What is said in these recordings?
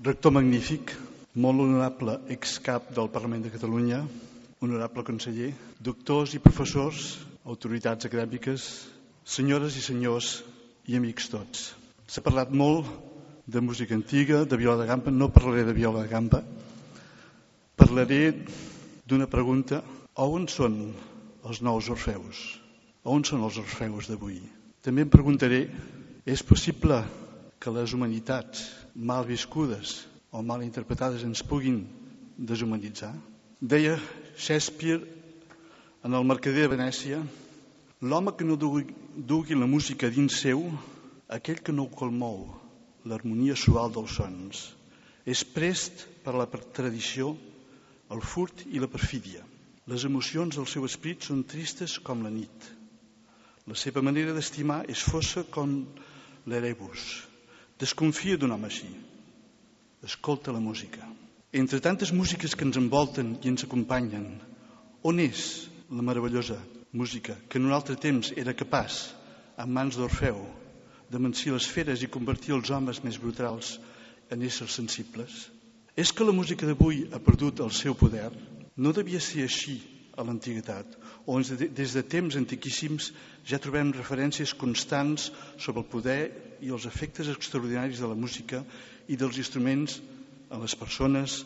rector magnífic, molt honorable excap del Parlament de Catalunya, honorable conseller, doctors i professors, autoritats acadèmiques, senyores i senyors i amics tots. S'ha parlat molt de música antiga, de viola de gamba, no parlaré de viola de gamba, parlaré d'una pregunta, on són els nous orfeus? On són els orfeus d'avui? També em preguntaré, és possible que les humanitats mal viscudes o mal interpretades ens puguin deshumanitzar? Deia Shakespeare en el mercader de Venècia l'home que no dugui, dugui la música dins seu, aquell que no colmou l'harmonia suau dels sons, és prest per la tradició, el furt i la perfídia. Les emocions del seu esprit són tristes com la nit. La seva manera d'estimar és fossa com l'erebus. Desconfia d'un home així. Escolta la música. Entre tantes músiques que ens envolten i ens acompanyen, on és la meravellosa música que en un altre temps era capaç, en mans d'Orfeu, de mencir les feres i convertir els homes més brutals en éssers sensibles? És que la música d'avui ha perdut el seu poder? No devia ser així a l'antiguitat, on des de temps antiquíssims ja trobem referències constants sobre el poder i els efectes extraordinaris de la música i dels instruments en les persones,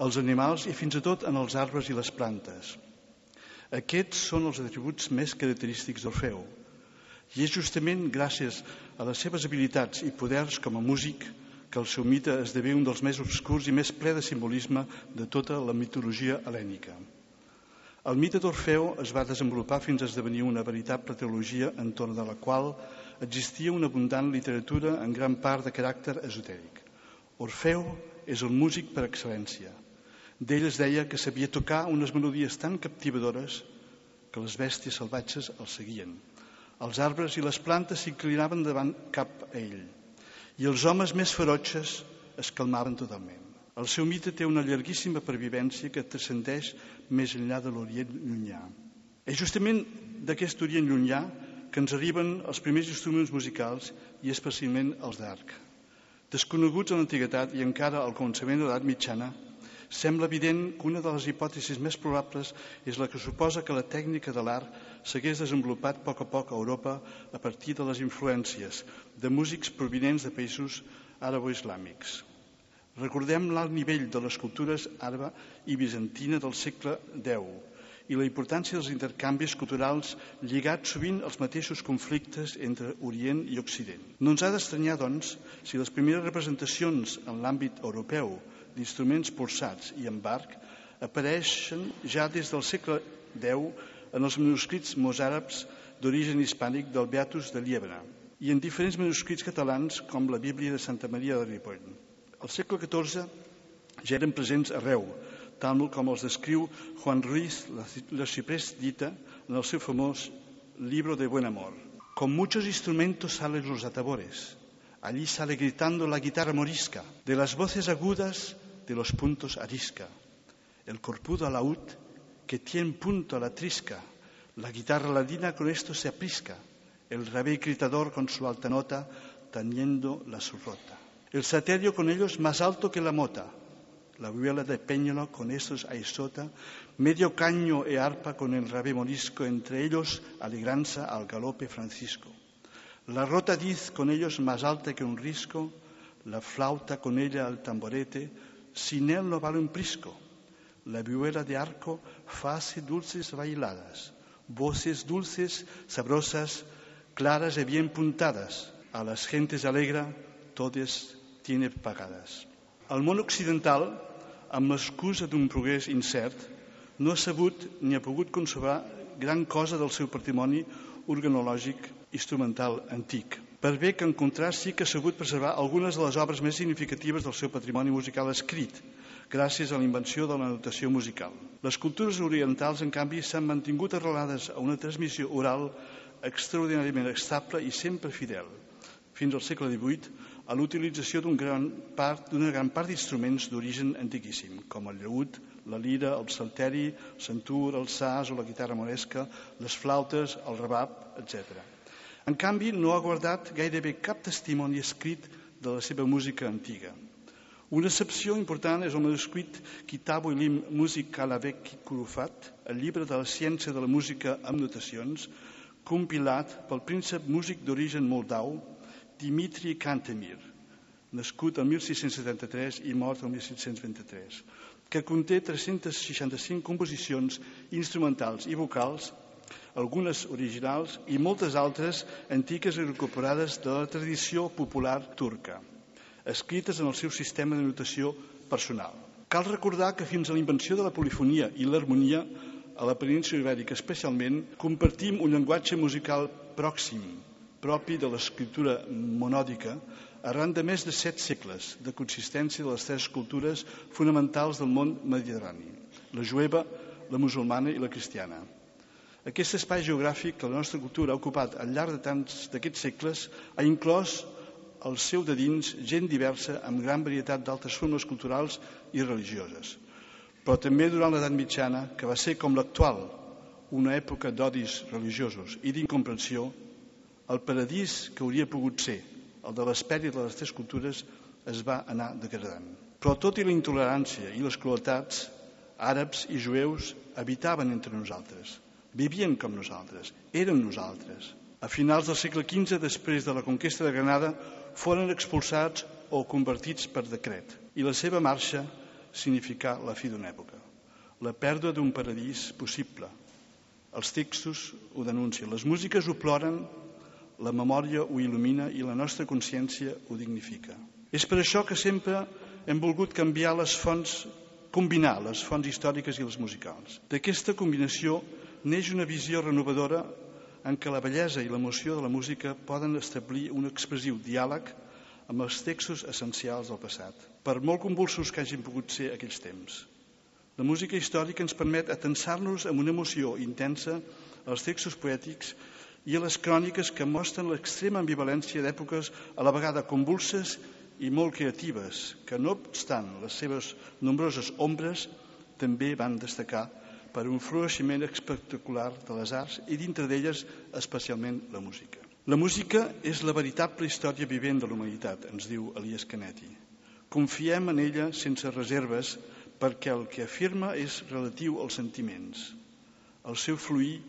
els animals i fins i tot en els arbres i les plantes. Aquests són els atributs més característics d'Orfeu. I és justament gràcies a les seves habilitats i poders com a músic que el seu mite esdevé un dels més obscurs i més ple de simbolisme de tota la mitologia helènica. El mite d'Orfeu es va desenvolupar fins a esdevenir una veritable teologia entorn de la qual existia una abundant literatura en gran part de caràcter esotèric. Orfeu és el músic per excel·lència. D'ell es deia que sabia tocar unes melodies tan captivadores que les bèsties salvatges el seguien. Els arbres i les plantes s'inclinaven davant cap a ell i els homes més ferotges es calmaven totalment. El seu mite té una llarguíssima pervivència que transcendeix més enllà de l'Orient llunyà. És justament d'aquest Orient llunyà que ens arriben els primers instruments musicals i especialment els d'arc. Desconeguts en l'antiguitat i encara al començament de l'edat mitjana, sembla evident que una de les hipòtesis més probables és la que suposa que la tècnica de l'art s'hagués desenvolupat a poc a poc a Europa a partir de les influències de músics provinents de països àrabo-islàmics. Recordem l'alt nivell de les cultures àraba i bizantina del segle X, i la importància dels intercanvis culturals lligats sovint als mateixos conflictes entre Orient i Occident. No ens ha d'estranyar, doncs, si les primeres representacions en l'àmbit europeu d'instruments pulsats i en barc apareixen ja des del segle X en els manuscrits mozàrabs d'origen hispànic del Beatus de Liebra i en diferents manuscrits catalans com la Bíblia de Santa Maria de Ripoll. Al segle XIV ja eren presents arreu, tal com els descriu Juan Ruiz la Ciprés dita en el seu famós Libro de Buen Amor. Con muchos instrumentos salen los atabores. Allí sale gritando la guitarra morisca, de las voces agudas, de los puntos arisca. El corpudo alaúd que tiene punto a la trisca. La guitarra ladina con esto se aprisca. El rabé gritador con su alta nota tañendo la surrota. El saterio con ellos más alto que la mota la vihuela de péñolo con estos aisota, medio caño e arpa con el rabé morisco, entre ellos alegranza al galope Francisco. La rota diz con ellos más alta que un risco, la flauta con ella al tamborete, sin él no vale un prisco. La vihuela de arco face dulces bailadas, voces dulces, sabrosas, claras y bien puntadas, a las gentes alegra, todas tiene pagadas. El món occidental, amb l'excusa d'un progrés incert, no ha sabut ni ha pogut conservar gran cosa del seu patrimoni organològic instrumental antic. Per bé que en contrast sí que ha sabut preservar algunes de les obres més significatives del seu patrimoni musical escrit, gràcies a la invenció de la notació musical. Les cultures orientals, en canvi, s'han mantingut arrelades a una transmissió oral extraordinàriament estable i sempre fidel. Fins al segle XVIII, a l'utilització d'una gran part, part d'instruments d'origen antiquíssim, com el llaüt, la lira, el salteri, el santur, el sas o la guitarra moresca, les flautes, el rebab, etc. En canvi, no ha guardat gairebé cap testimoni escrit de la seva música antiga. Una excepció important és el manuscrit Kitabu Ilim Music Alavek Kurufat, el llibre de la ciència de la música amb notacions, compilat pel príncep músic d'origen moldau Dimitri Kantemir, nascut el 1673 i mort el 1723, que conté 365 composicions instrumentals i vocals, algunes originals i moltes altres antigues i recuperades de la tradició popular turca escrites en el seu sistema de notació personal. Cal recordar que fins a la invenció de la polifonia i l'harmonia, a la península ibèrica especialment, compartim un llenguatge musical pròxim, propi de l'escriptura monòdica, arran de més de set segles de consistència de les tres cultures fonamentals del món mediterrani, la jueva, la musulmana i la cristiana. Aquest espai geogràfic que la nostra cultura ha ocupat al llarg de tants d'aquests segles ha inclòs al seu de dins gent diversa amb gran varietat d'altres formes culturals i religioses. Però també durant l'edat mitjana, que va ser com l'actual, una època d'odis religiosos i d'incomprensió, el paradís que hauria pogut ser, el de l'espèria de les tres cultures, es va anar degradant. Però tot i la intolerància i les crueltats, àrabs i jueus habitaven entre nosaltres, vivien com nosaltres, eren nosaltres. A finals del segle XV, després de la conquesta de Granada, foren expulsats o convertits per decret i la seva marxa significà la fi d'una època, la pèrdua d'un paradís possible. Els textos ho denuncien, les músiques ho ploren, la memòria ho il·lumina i la nostra consciència ho dignifica. És per això que sempre hem volgut canviar les fonts, combinar les fonts històriques i les musicals. D'aquesta combinació neix una visió renovadora en què la bellesa i l'emoció de la música poden establir un expressiu diàleg amb els textos essencials del passat, per molt convulsos que hagin pogut ser aquells temps. La música històrica ens permet atensar-nos amb una emoció intensa als textos poètics i a les cròniques que mostren l'extrema ambivalència d'èpoques a la vegada convulses i molt creatives, que no obstant les seves nombroses ombres també van destacar per un floureiximent espectacular de les arts i dintre d'elles especialment la música. La música és la veritable història vivent de l'humanitat, ens diu Elias Canetti. Confiem en ella sense reserves perquè el que afirma és relatiu als sentiments. El seu fluir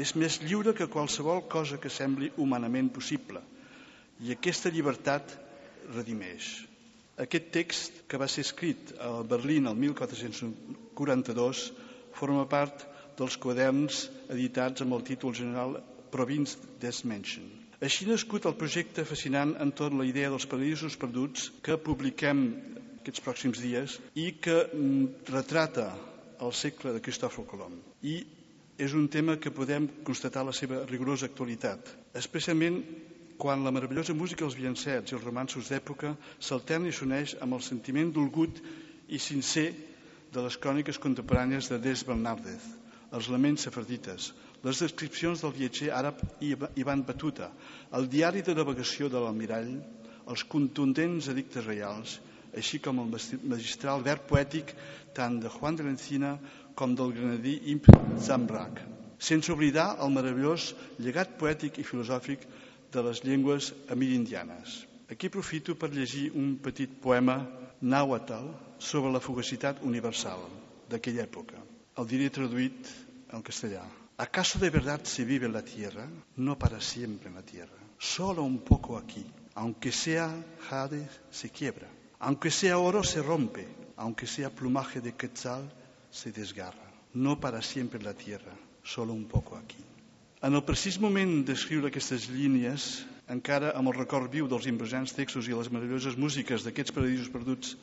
és més lliure que qualsevol cosa que sembli humanament possible i aquesta llibertat redimeix. Aquest text, que va ser escrit a Berlín el 1442, forma part dels quaderns editats amb el títol general Province des Menschen. Així nascut el projecte fascinant entorn la idea dels paradisos perduts que publiquem aquests pròxims dies i que mm, retrata el segle de Cristòfor Colom. I és un tema que podem constatar la seva rigorosa actualitat, especialment quan la meravellosa música dels viancets i els romansos d'època s'alterna i s'uneix amb el sentiment dolgut i sincer de les cròniques contemporànies de Des Bernàrdez, els laments sefardites, les descripcions del viatger àrab Ivan Batuta, el diari de navegació de l'almirall, els contundents edictes reials, així com el magistral verb poètic tant de Juan de l'Encina com del granadí Imp Zambrak, sense oblidar el meravellós llegat poètic i filosòfic de les llengües amirindianes. Aquí aprofito per llegir un petit poema nàhuatl sobre la fugacitat universal d'aquella època. El diré traduït en castellà. ¿Acaso de verdad se vive en la tierra? No para siempre en la tierra. Solo un poco aquí. Aunque sea jade, se quiebra. Aunque sea oro, se rompe. Aunque sea plumaje de quetzal, se desgarra. No para siempre en la tierra. Solo un poco aquí. En el precís moment d'escriure aquestes línies, encara amb el record viu dels impressionants textos i les meravelloses músiques d'aquests paradisos perduts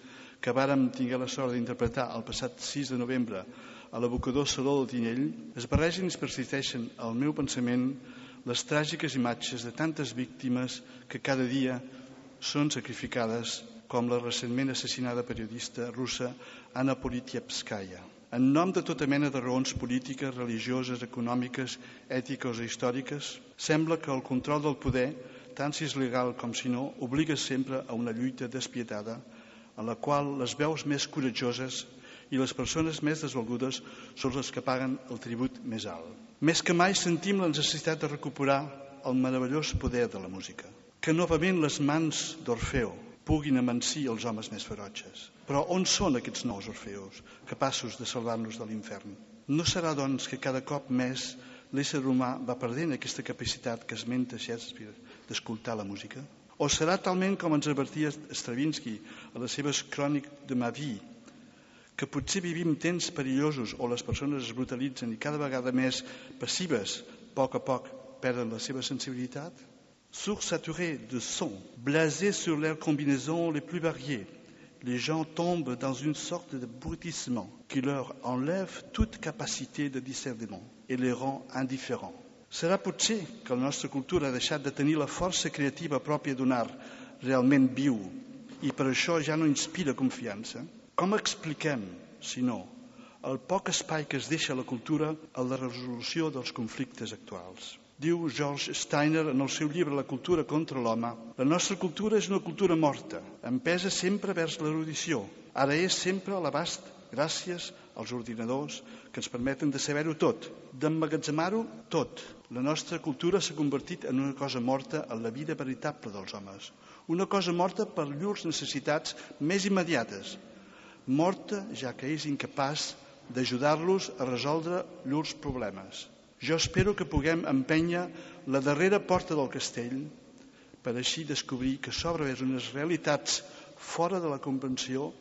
que vàrem tinguer la sort d'interpretar el passat 6 de novembre a l'abocador Saló del Tinell, es barregen i es persisteixen al meu pensament les tràgiques imatges de tantes víctimes que cada dia són sacrificades com la recentment assassinada periodista russa Anna Politevskaya. En nom de tota mena de raons polítiques, religioses, econòmiques, ètiques o històriques, sembla que el control del poder tant si és legal com si no, obliga sempre a una lluita despietada en la qual les veus més coratjoses i les persones més desvalgudes són les que paguen el tribut més alt. Més que mai sentim la necessitat de recuperar el meravellós poder de la música, que novament les mans d'Orfeo puguin amansir els homes més ferotges. Però on són aquests nous orfeus, capaços de salvar-nos de l'infern? No serà, doncs, que cada cop més l'ésser humà va perdent aquesta capacitat que esmenta Shakespeare d'escoltar la música? O serà talment com ens advertia Stravinsky a les seves cròniques de ma vie, que potser vivim temps perillosos o les persones es brutalitzen i cada vegada més passives, a poc a poc, perden la seva sensibilitat? Sursaturés de son, blasés sur leurs combinaisons les plus variées, les gens tombent dans une sorte de brutissement qui leur enlève toute capacité de discernement et les rend indifférents. Serà potser que la nostra cultura ha deixat de tenir la força creativa pròpia d'un art realment viu i per això ja no inspira confiança? Com expliquem, si no, el poc espai que es deixa a la cultura a la resolució dels conflictes actuals? Diu George Steiner en el seu llibre La cultura contra l'home, la nostra cultura és una cultura morta, empesa sempre vers l'erudició. Ara és sempre a l'abast gràcies als ordinadors que ens permeten de saber-ho tot, d'emmagatzemar-ho tot. La nostra cultura s'ha convertit en una cosa morta en la vida veritable dels homes, una cosa morta per llurs necessitats més immediates, morta ja que és incapaç d'ajudar-los a resoldre llurs problemes. Jo espero que puguem empènyer la darrera porta del castell per així descobrir que s'obre vers unes realitats fora de la convenció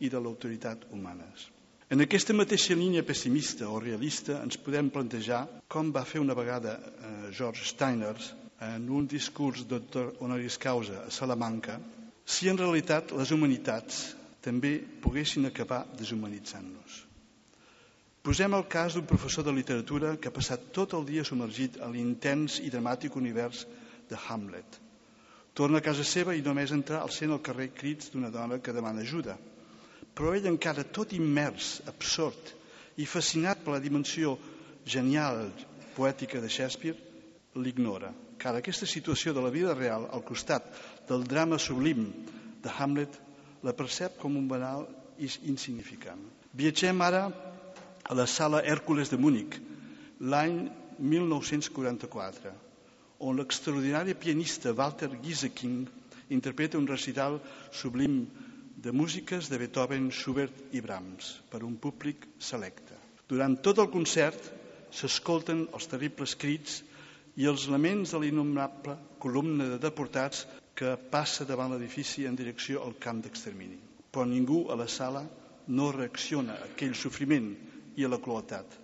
i de l'autoritat humanes. En aquesta mateixa línia pessimista o realista ens podem plantejar com va fer una vegada eh, George Steiner en un discurs doctor honoris causa a Salamanca si en realitat les humanitats també poguessin acabar deshumanitzant-nos. Posem el cas d'un professor de literatura que ha passat tot el dia submergit a l'intens i dramàtic univers de Hamlet. Torna a casa seva i només entra al sent al carrer crits d'una dona que demana ajuda. Però ell encara tot immers, absort i fascinat per la dimensió genial poètica de Shakespeare, l'ignora. Car aquesta situació de la vida real al costat del drama sublim de Hamlet la percep com un banal i insignificant. Viatgem ara a la sala Hèrcules de Múnich l'any 1944, on l'extraordinari pianista Walter Gieseking interpreta un recital sublim de músiques de Beethoven, Schubert i Brahms per un públic selecte. Durant tot el concert s'escolten els terribles crits i els laments de l'innombrable columna de deportats que passa davant l'edifici en direcció al camp d'extermini. Però ningú a la sala no reacciona a aquell sofriment i a la crueltat.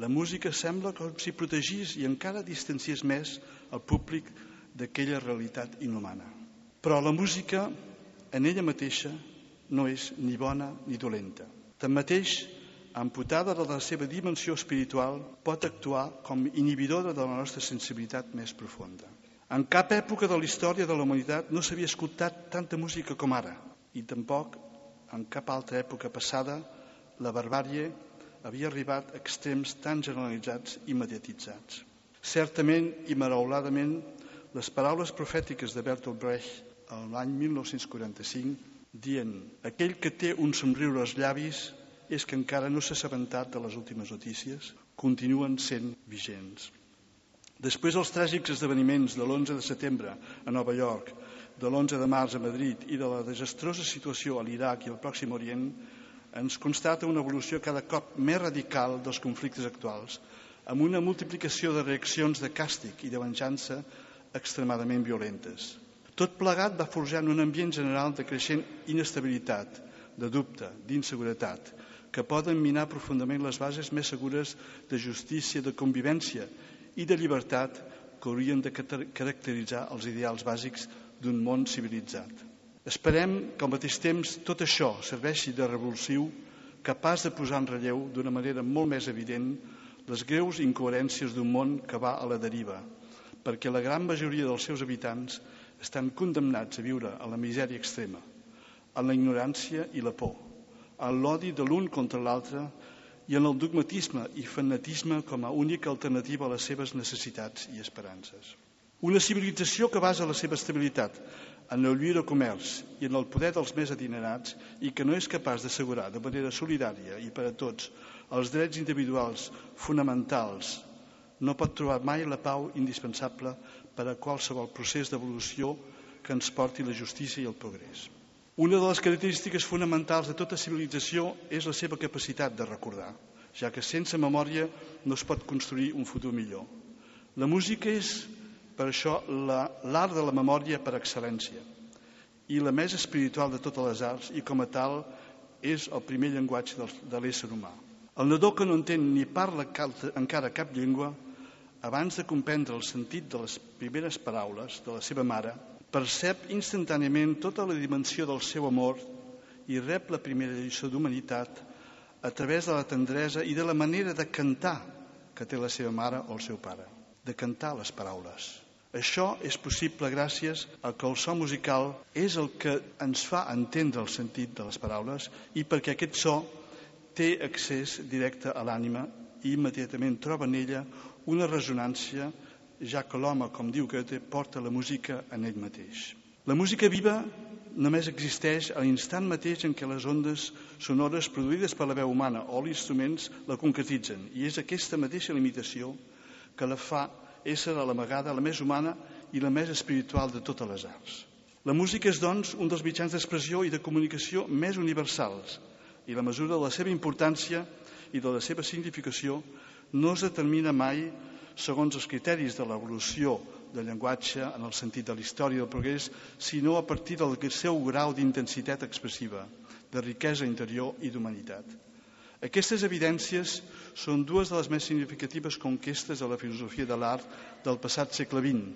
La música sembla com si protegís i encara distanciés més el públic d'aquella realitat inhumana. Però la música en ella mateixa no és ni bona ni dolenta. Tanmateix, amputada de la seva dimensió espiritual, pot actuar com inhibidora de la nostra sensibilitat més profunda. En cap època de la història de la humanitat no s'havia escoltat tanta música com ara, i tampoc en cap altra època passada la barbàrie havia arribat a extrems tan generalitzats i mediatitzats. Certament i marauladament, les paraules profètiques de Bertolt Brecht l'any 1945 dient aquell que té un somriure als llavis és que encara no s'ha assabentat de les últimes notícies, continuen sent vigents. Després dels tràgics esdeveniments de l'11 de setembre a Nova York, de l'11 de març a Madrid i de la desastrosa situació a l'Iraq i al Pròxim Orient, ens constata una evolució cada cop més radical dels conflictes actuals, amb una multiplicació de reaccions de càstig i de venjança extremadament violentes. Tot plegat va forjar en un ambient general de creixent inestabilitat, de dubte, d'inseguretat, que poden minar profundament les bases més segures de justícia, de convivència i de llibertat que haurien de caracteritzar els ideals bàsics d'un món civilitzat. Esperem que al mateix temps tot això serveixi de revulsiu capaç de posar en relleu d'una manera molt més evident les greus incoherències d'un món que va a la deriva, perquè la gran majoria dels seus habitants estan condemnats a viure a la misèria extrema, en la ignorància i la por, en l'odi de l'un contra l'altre i en el dogmatisme i fanatisme com a única alternativa a les seves necessitats i esperances. Una civilització que basa la seva estabilitat en el lliure comerç i en el poder dels més adinerats i que no és capaç d'assegurar de manera solidària i per a tots els drets individuals fonamentals no pot trobar mai la pau indispensable per a qualsevol procés d'evolució que ens porti la justícia i el progrés. Una de les característiques fonamentals de tota civilització és la seva capacitat de recordar, ja que sense memòria no es pot construir un futur millor. La música és, per això, l'art de la memòria per excel·lència i la més espiritual de totes les arts i com a tal és el primer llenguatge de l'ésser humà. El nadó que no entén ni parla encara cap llengua, abans de comprendre el sentit de les primeres paraules de la seva mare, percep instantàniament tota la dimensió del seu amor i rep la primera lliçó d'humanitat a través de la tendresa i de la manera de cantar que té la seva mare o el seu pare, de cantar les paraules. Això és possible gràcies a que el so musical és el que ens fa entendre el sentit de les paraules i perquè aquest so té accés directe a l'ànima i immediatament troba en ella una resonància, ja que l'home, com diu Goethe, porta la música en ell mateix. La música viva només existeix a l'instant mateix en què les ondes sonores produïdes per la veu humana o els instruments la concretitzen i és aquesta mateixa limitació que la fa ésser a la vegada la més humana i la més espiritual de totes les arts. La música és, doncs, un dels mitjans d'expressió i de comunicació més universals i la mesura de la seva importància i de la seva significació no es determina mai segons els criteris de l'evolució del llenguatge en el sentit de la història del progrés, sinó a partir del seu grau d'intensitat expressiva, de riquesa interior i d'humanitat. Aquestes evidències són dues de les més significatives conquestes de la filosofia de l'art del passat segle XX,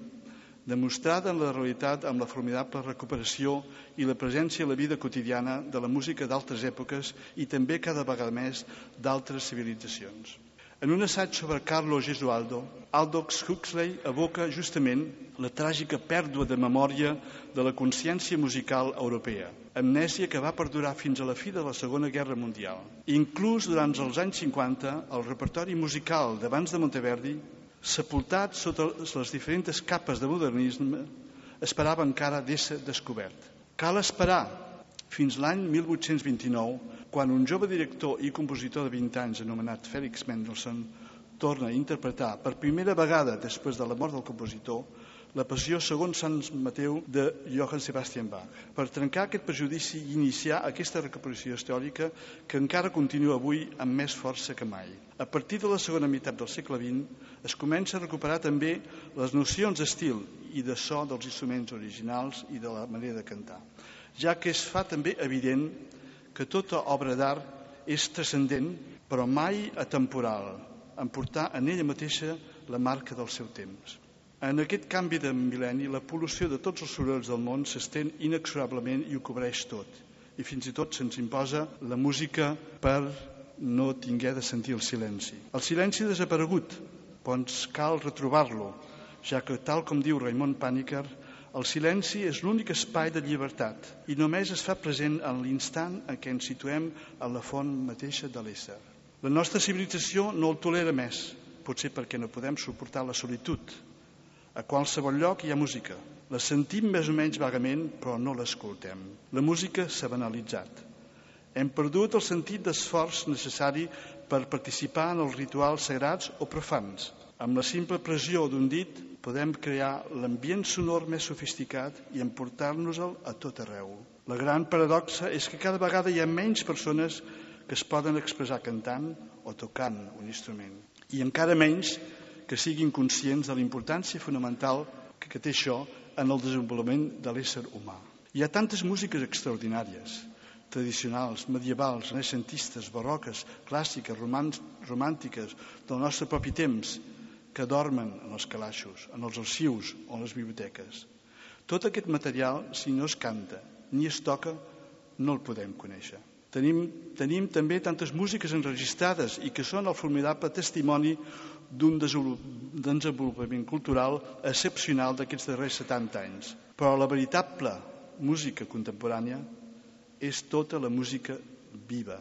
demostrada en la realitat amb la formidable recuperació i la presència a la vida quotidiana de la música d'altres èpoques i també cada vegada més d'altres civilitzacions. En un assaig sobre Carlo Gesualdo, Aldous Huxley evoca justament la tràgica pèrdua de memòria de la consciència musical europea, amnèsia que va perdurar fins a la fi de la Segona Guerra Mundial. Inclús durant els anys 50, el repertori musical d'abans de Monteverdi sepultat sota les diferents capes de modernisme, esperava encara d'ésser descobert. Cal esperar fins l'any 1829, quan un jove director i compositor de 20 anys anomenat Félix Mendelssohn torna a interpretar per primera vegada després de la mort del compositor la passió segons Sant Mateu de Johann Sebastian Bach, per trencar aquest prejudici i iniciar aquesta recuperació històrica que encara continua avui amb més força que mai. A partir de la segona meitat del segle XX es comença a recuperar també les nocions d'estil i de so dels instruments originals i de la manera de cantar, ja que es fa també evident que tota obra d'art és transcendent però mai atemporal, en portar en ella mateixa la marca del seu temps. En aquest canvi de mil·lenni, la pol·lució de tots els sorolls del món s'estén inexorablement i ho cobreix tot. I fins i tot se'ns imposa la música per no tinguer de sentir el silenci. El silenci ha desaparegut, ens cal retrobar-lo, ja que, tal com diu Raimon Pàniker, el silenci és l'únic espai de llibertat i només es fa present en l'instant en què ens situem a la font mateixa de l'ésser. La nostra civilització no el tolera més, potser perquè no podem suportar la solitud, a qualsevol lloc hi ha música. La sentim més o menys vagament, però no l'escoltem. La música s'ha banalitzat. Hem perdut el sentit d'esforç necessari per participar en els rituals sagrats o profans. Amb la simple pressió d'un dit podem crear l'ambient sonor més sofisticat i emportar-nos-el a tot arreu. La gran paradoxa és que cada vegada hi ha menys persones que es poden expressar cantant o tocant un instrument. I encara menys que siguin conscients de la importància fonamental que, té això en el desenvolupament de l'ésser humà. Hi ha tantes músiques extraordinàries, tradicionals, medievals, renaixentistes, barroques, clàssiques, romàntiques, del nostre propi temps, que dormen en els calaixos, en els arxius o en les biblioteques. Tot aquest material, si no es canta ni es toca, no el podem conèixer. Tenim, tenim també tantes músiques enregistrades i que són el formidable testimoni d'un desenvolupament cultural excepcional d'aquests darrers 70 anys. Però la veritable música contemporània és tota la música viva,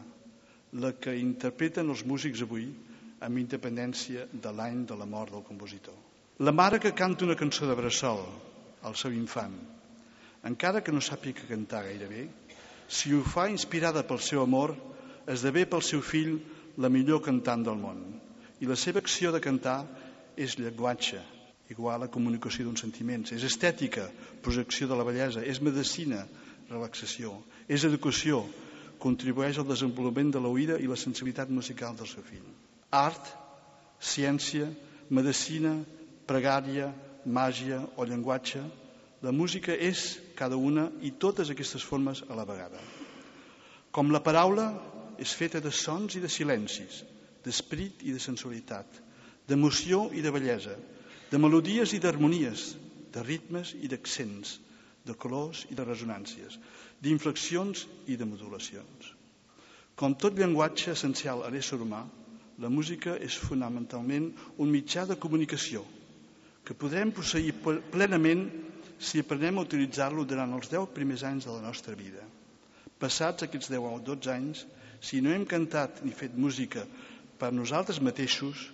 la que interpreten els músics avui amb independència de l'any de la mort del compositor. La mare que canta una cançó de bressol al seu infant, encara que no sàpiga cantar gaire bé, si ho fa inspirada pel seu amor, esdevé pel seu fill la millor cantant del món. I la seva acció de cantar és llenguatge, igual a comunicació d'uns sentiments. És estètica, projecció de la bellesa. És medicina, relaxació. És educació, contribueix al desenvolupament de l'oïda i la sensibilitat musical del seu fill. Art, ciència, medicina, pregària, màgia o llenguatge, la música és cada una i totes aquestes formes a la vegada. Com la paraula és feta de sons i de silencis, d'esperit i de sensualitat, d'emoció i de bellesa, de melodies i d'harmonies, de ritmes i d'accents, de colors i de resonàncies, d'inflexions i de modulacions. Com tot llenguatge essencial a l'ésser humà, la música és fonamentalment un mitjà de comunicació que podrem posseir plenament si aprenem a utilitzar-lo durant els 10 primers anys de la nostra vida. Passats aquests 10 o 12 anys, si no hem cantat ni fet música per nosaltres mateixos,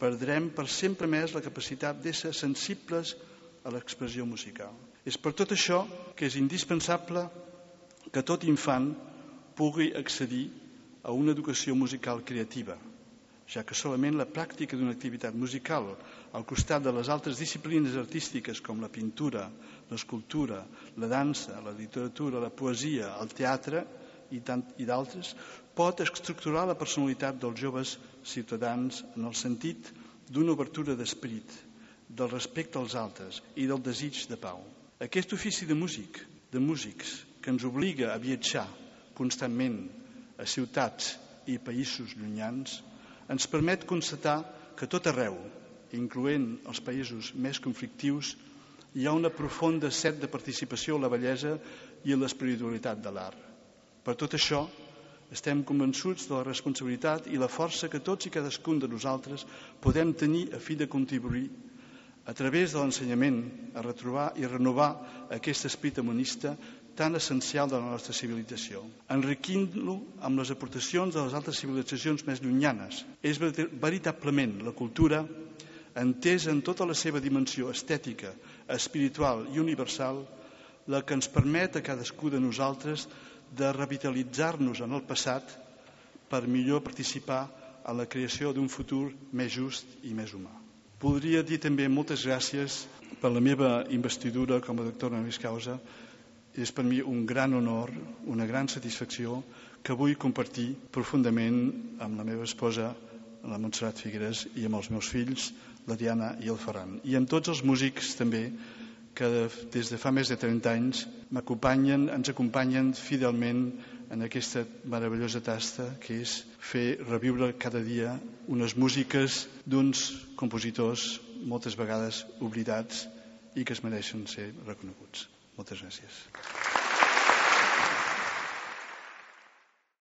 perdrem per sempre més la capacitat d'ésser sensibles a l'expressió musical. És per tot això que és indispensable que tot infant pugui accedir a una educació musical creativa, ja que solament la pràctica d'una activitat musical al costat de les altres disciplines artístiques com la pintura, l'escultura, la dansa, la literatura, la poesia, el teatre i, tant, i d'altres, pot estructurar la personalitat dels joves ciutadans en el sentit d'una obertura d'esperit, del respecte als altres i del desig de pau. Aquest ofici de músic, de músics, que ens obliga a viatjar constantment a ciutats i països llunyans, ens permet constatar que tot arreu, incloent els països més conflictius, hi ha una profunda set de participació a la bellesa i a l'espiritualitat de l'art. Per tot això, estem convençuts de la responsabilitat i la força que tots i cadascun de nosaltres podem tenir a fi de contribuir a través de l'ensenyament a retrobar i renovar aquest esprit humanista tan essencial de la nostra civilització, enriquint-lo amb les aportacions de les altres civilitzacions més llunyanes. És veritablement la cultura, entesa en tota la seva dimensió estètica, espiritual i universal, la que ens permet a cadascú de nosaltres de revitalitzar-nos en el passat per millor participar en la creació d'un futur més just i més humà. Podria dir també moltes gràcies per la meva investidura com a doctor en causa. És per mi un gran honor, una gran satisfacció que vull compartir profundament amb la meva esposa, la Montserrat Figueres, i amb els meus fills, la Diana i el Ferran. I amb tots els músics també que des de fa més de 30 anys m'acompanyen, ens acompanyen fidelment en aquesta meravellosa tasta que és fer reviure cada dia unes músiques d'uns compositors moltes vegades oblidats i que es mereixen ser reconeguts. Moltes gràcies.